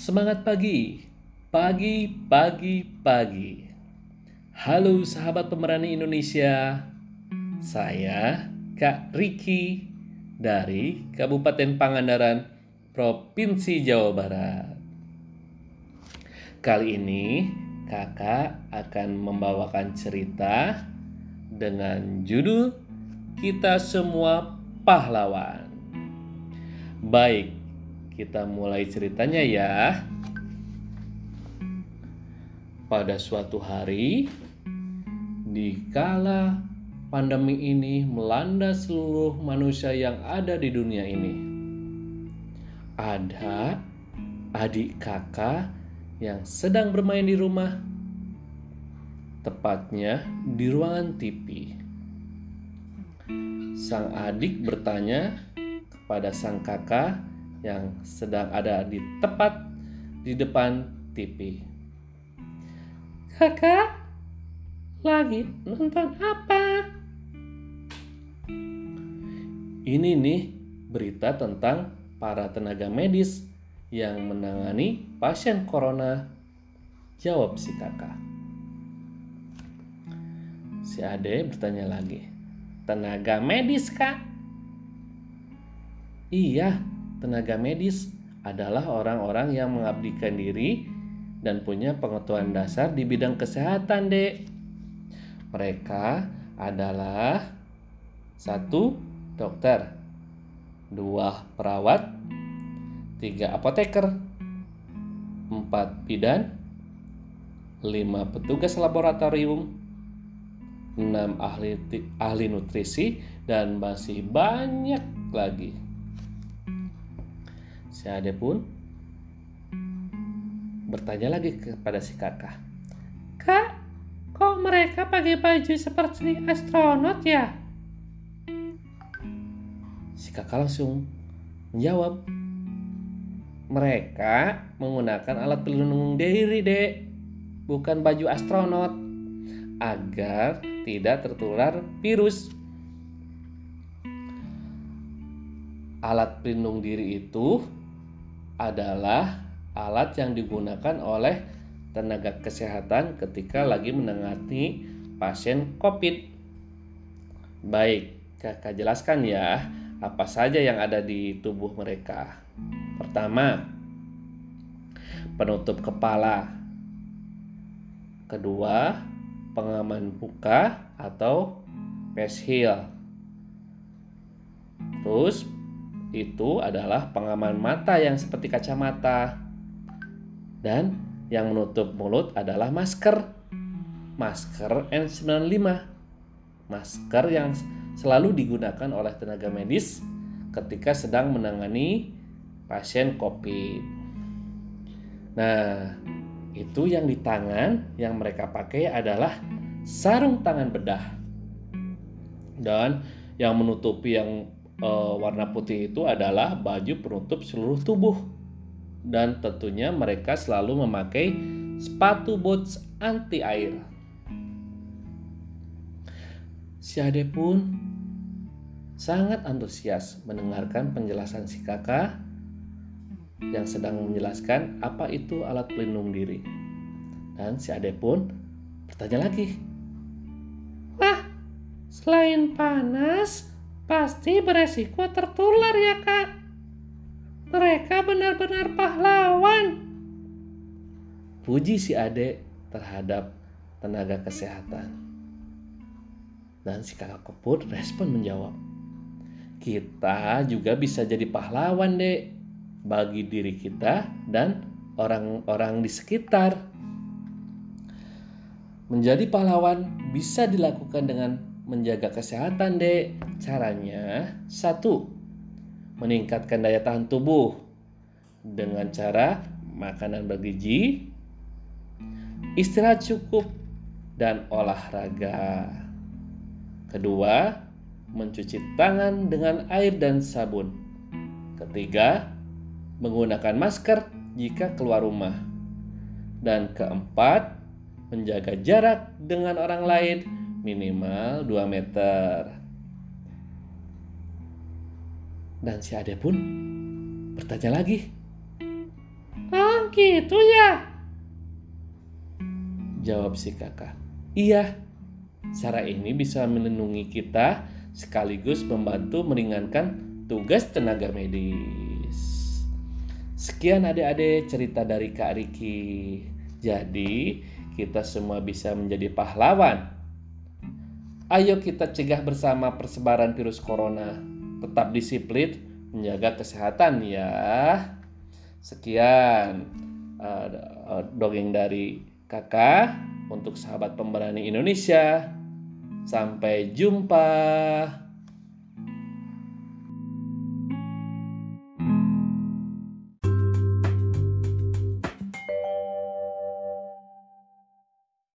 Semangat pagi, pagi, pagi, pagi. Halo sahabat pemerani Indonesia, saya Kak Riki dari Kabupaten Pangandaran, Provinsi Jawa Barat. Kali ini kakak akan membawakan cerita dengan judul Kita Semua Pahlawan. Baik, kita mulai ceritanya ya. Pada suatu hari, di kala pandemi ini melanda seluruh manusia yang ada di dunia ini, ada adik kakak yang sedang bermain di rumah, tepatnya di ruangan TV. Sang adik bertanya kepada sang kakak yang sedang ada di tepat di depan TV. Kakak, lagi nonton apa? Ini nih berita tentang para tenaga medis yang menangani pasien corona. Jawab si kakak. Si ade bertanya lagi. Tenaga medis kak? Iya, tenaga medis adalah orang-orang yang mengabdikan diri dan punya pengetahuan dasar di bidang kesehatan, Dek. Mereka adalah satu dokter, dua perawat, tiga apoteker, empat bidan, lima petugas laboratorium, enam ahli ahli nutrisi dan masih banyak lagi. Si Ade pun bertanya lagi kepada si kakak. Kak, kok mereka pakai baju seperti astronot ya? Si kakak langsung menjawab, mereka menggunakan alat pelindung diri, Dek, bukan baju astronot, agar tidak tertular virus. Alat pelindung diri itu adalah alat yang digunakan oleh tenaga kesehatan ketika lagi menangani pasien COVID. Baik, kakak jelaskan ya apa saja yang ada di tubuh mereka. Pertama, penutup kepala. Kedua, pengaman muka atau face shield. Terus itu adalah pengaman mata yang seperti kacamata. Dan yang menutup mulut adalah masker. Masker N95. Masker yang selalu digunakan oleh tenaga medis ketika sedang menangani pasien COVID. Nah, itu yang di tangan yang mereka pakai adalah sarung tangan bedah. Dan yang menutupi yang uh, warna putih itu adalah baju penutup seluruh tubuh. Dan tentunya mereka selalu memakai sepatu boots anti air. Si Ade pun sangat antusias mendengarkan penjelasan si kakak yang sedang menjelaskan apa itu alat pelindung diri. Dan si Ade pun bertanya lagi. Wah, selain panas, pasti beresiko tertular ya kak. Mereka benar-benar pahlawan. Puji si Ade terhadap tenaga kesehatan. Dan si kakak keput respon menjawab. Kita juga bisa jadi pahlawan dek bagi diri kita dan orang-orang di sekitar. Menjadi pahlawan bisa dilakukan dengan menjaga kesehatan, Dek. Caranya satu, meningkatkan daya tahan tubuh dengan cara makanan bergizi, istirahat cukup, dan olahraga. Kedua, mencuci tangan dengan air dan sabun. Ketiga, menggunakan masker jika keluar rumah. Dan keempat, menjaga jarak dengan orang lain minimal 2 meter. Dan si Ade pun bertanya lagi. Oh gitu ya? Jawab si kakak. Iya, cara ini bisa melindungi kita sekaligus membantu meringankan tugas tenaga medis. Sekian adik-adik cerita dari Kak Riki. Jadi, kita semua bisa menjadi pahlawan. Ayo kita cegah bersama persebaran virus corona. Tetap disiplin, menjaga kesehatan ya. Sekian uh, dongeng dari kakak untuk sahabat pemberani Indonesia. Sampai jumpa.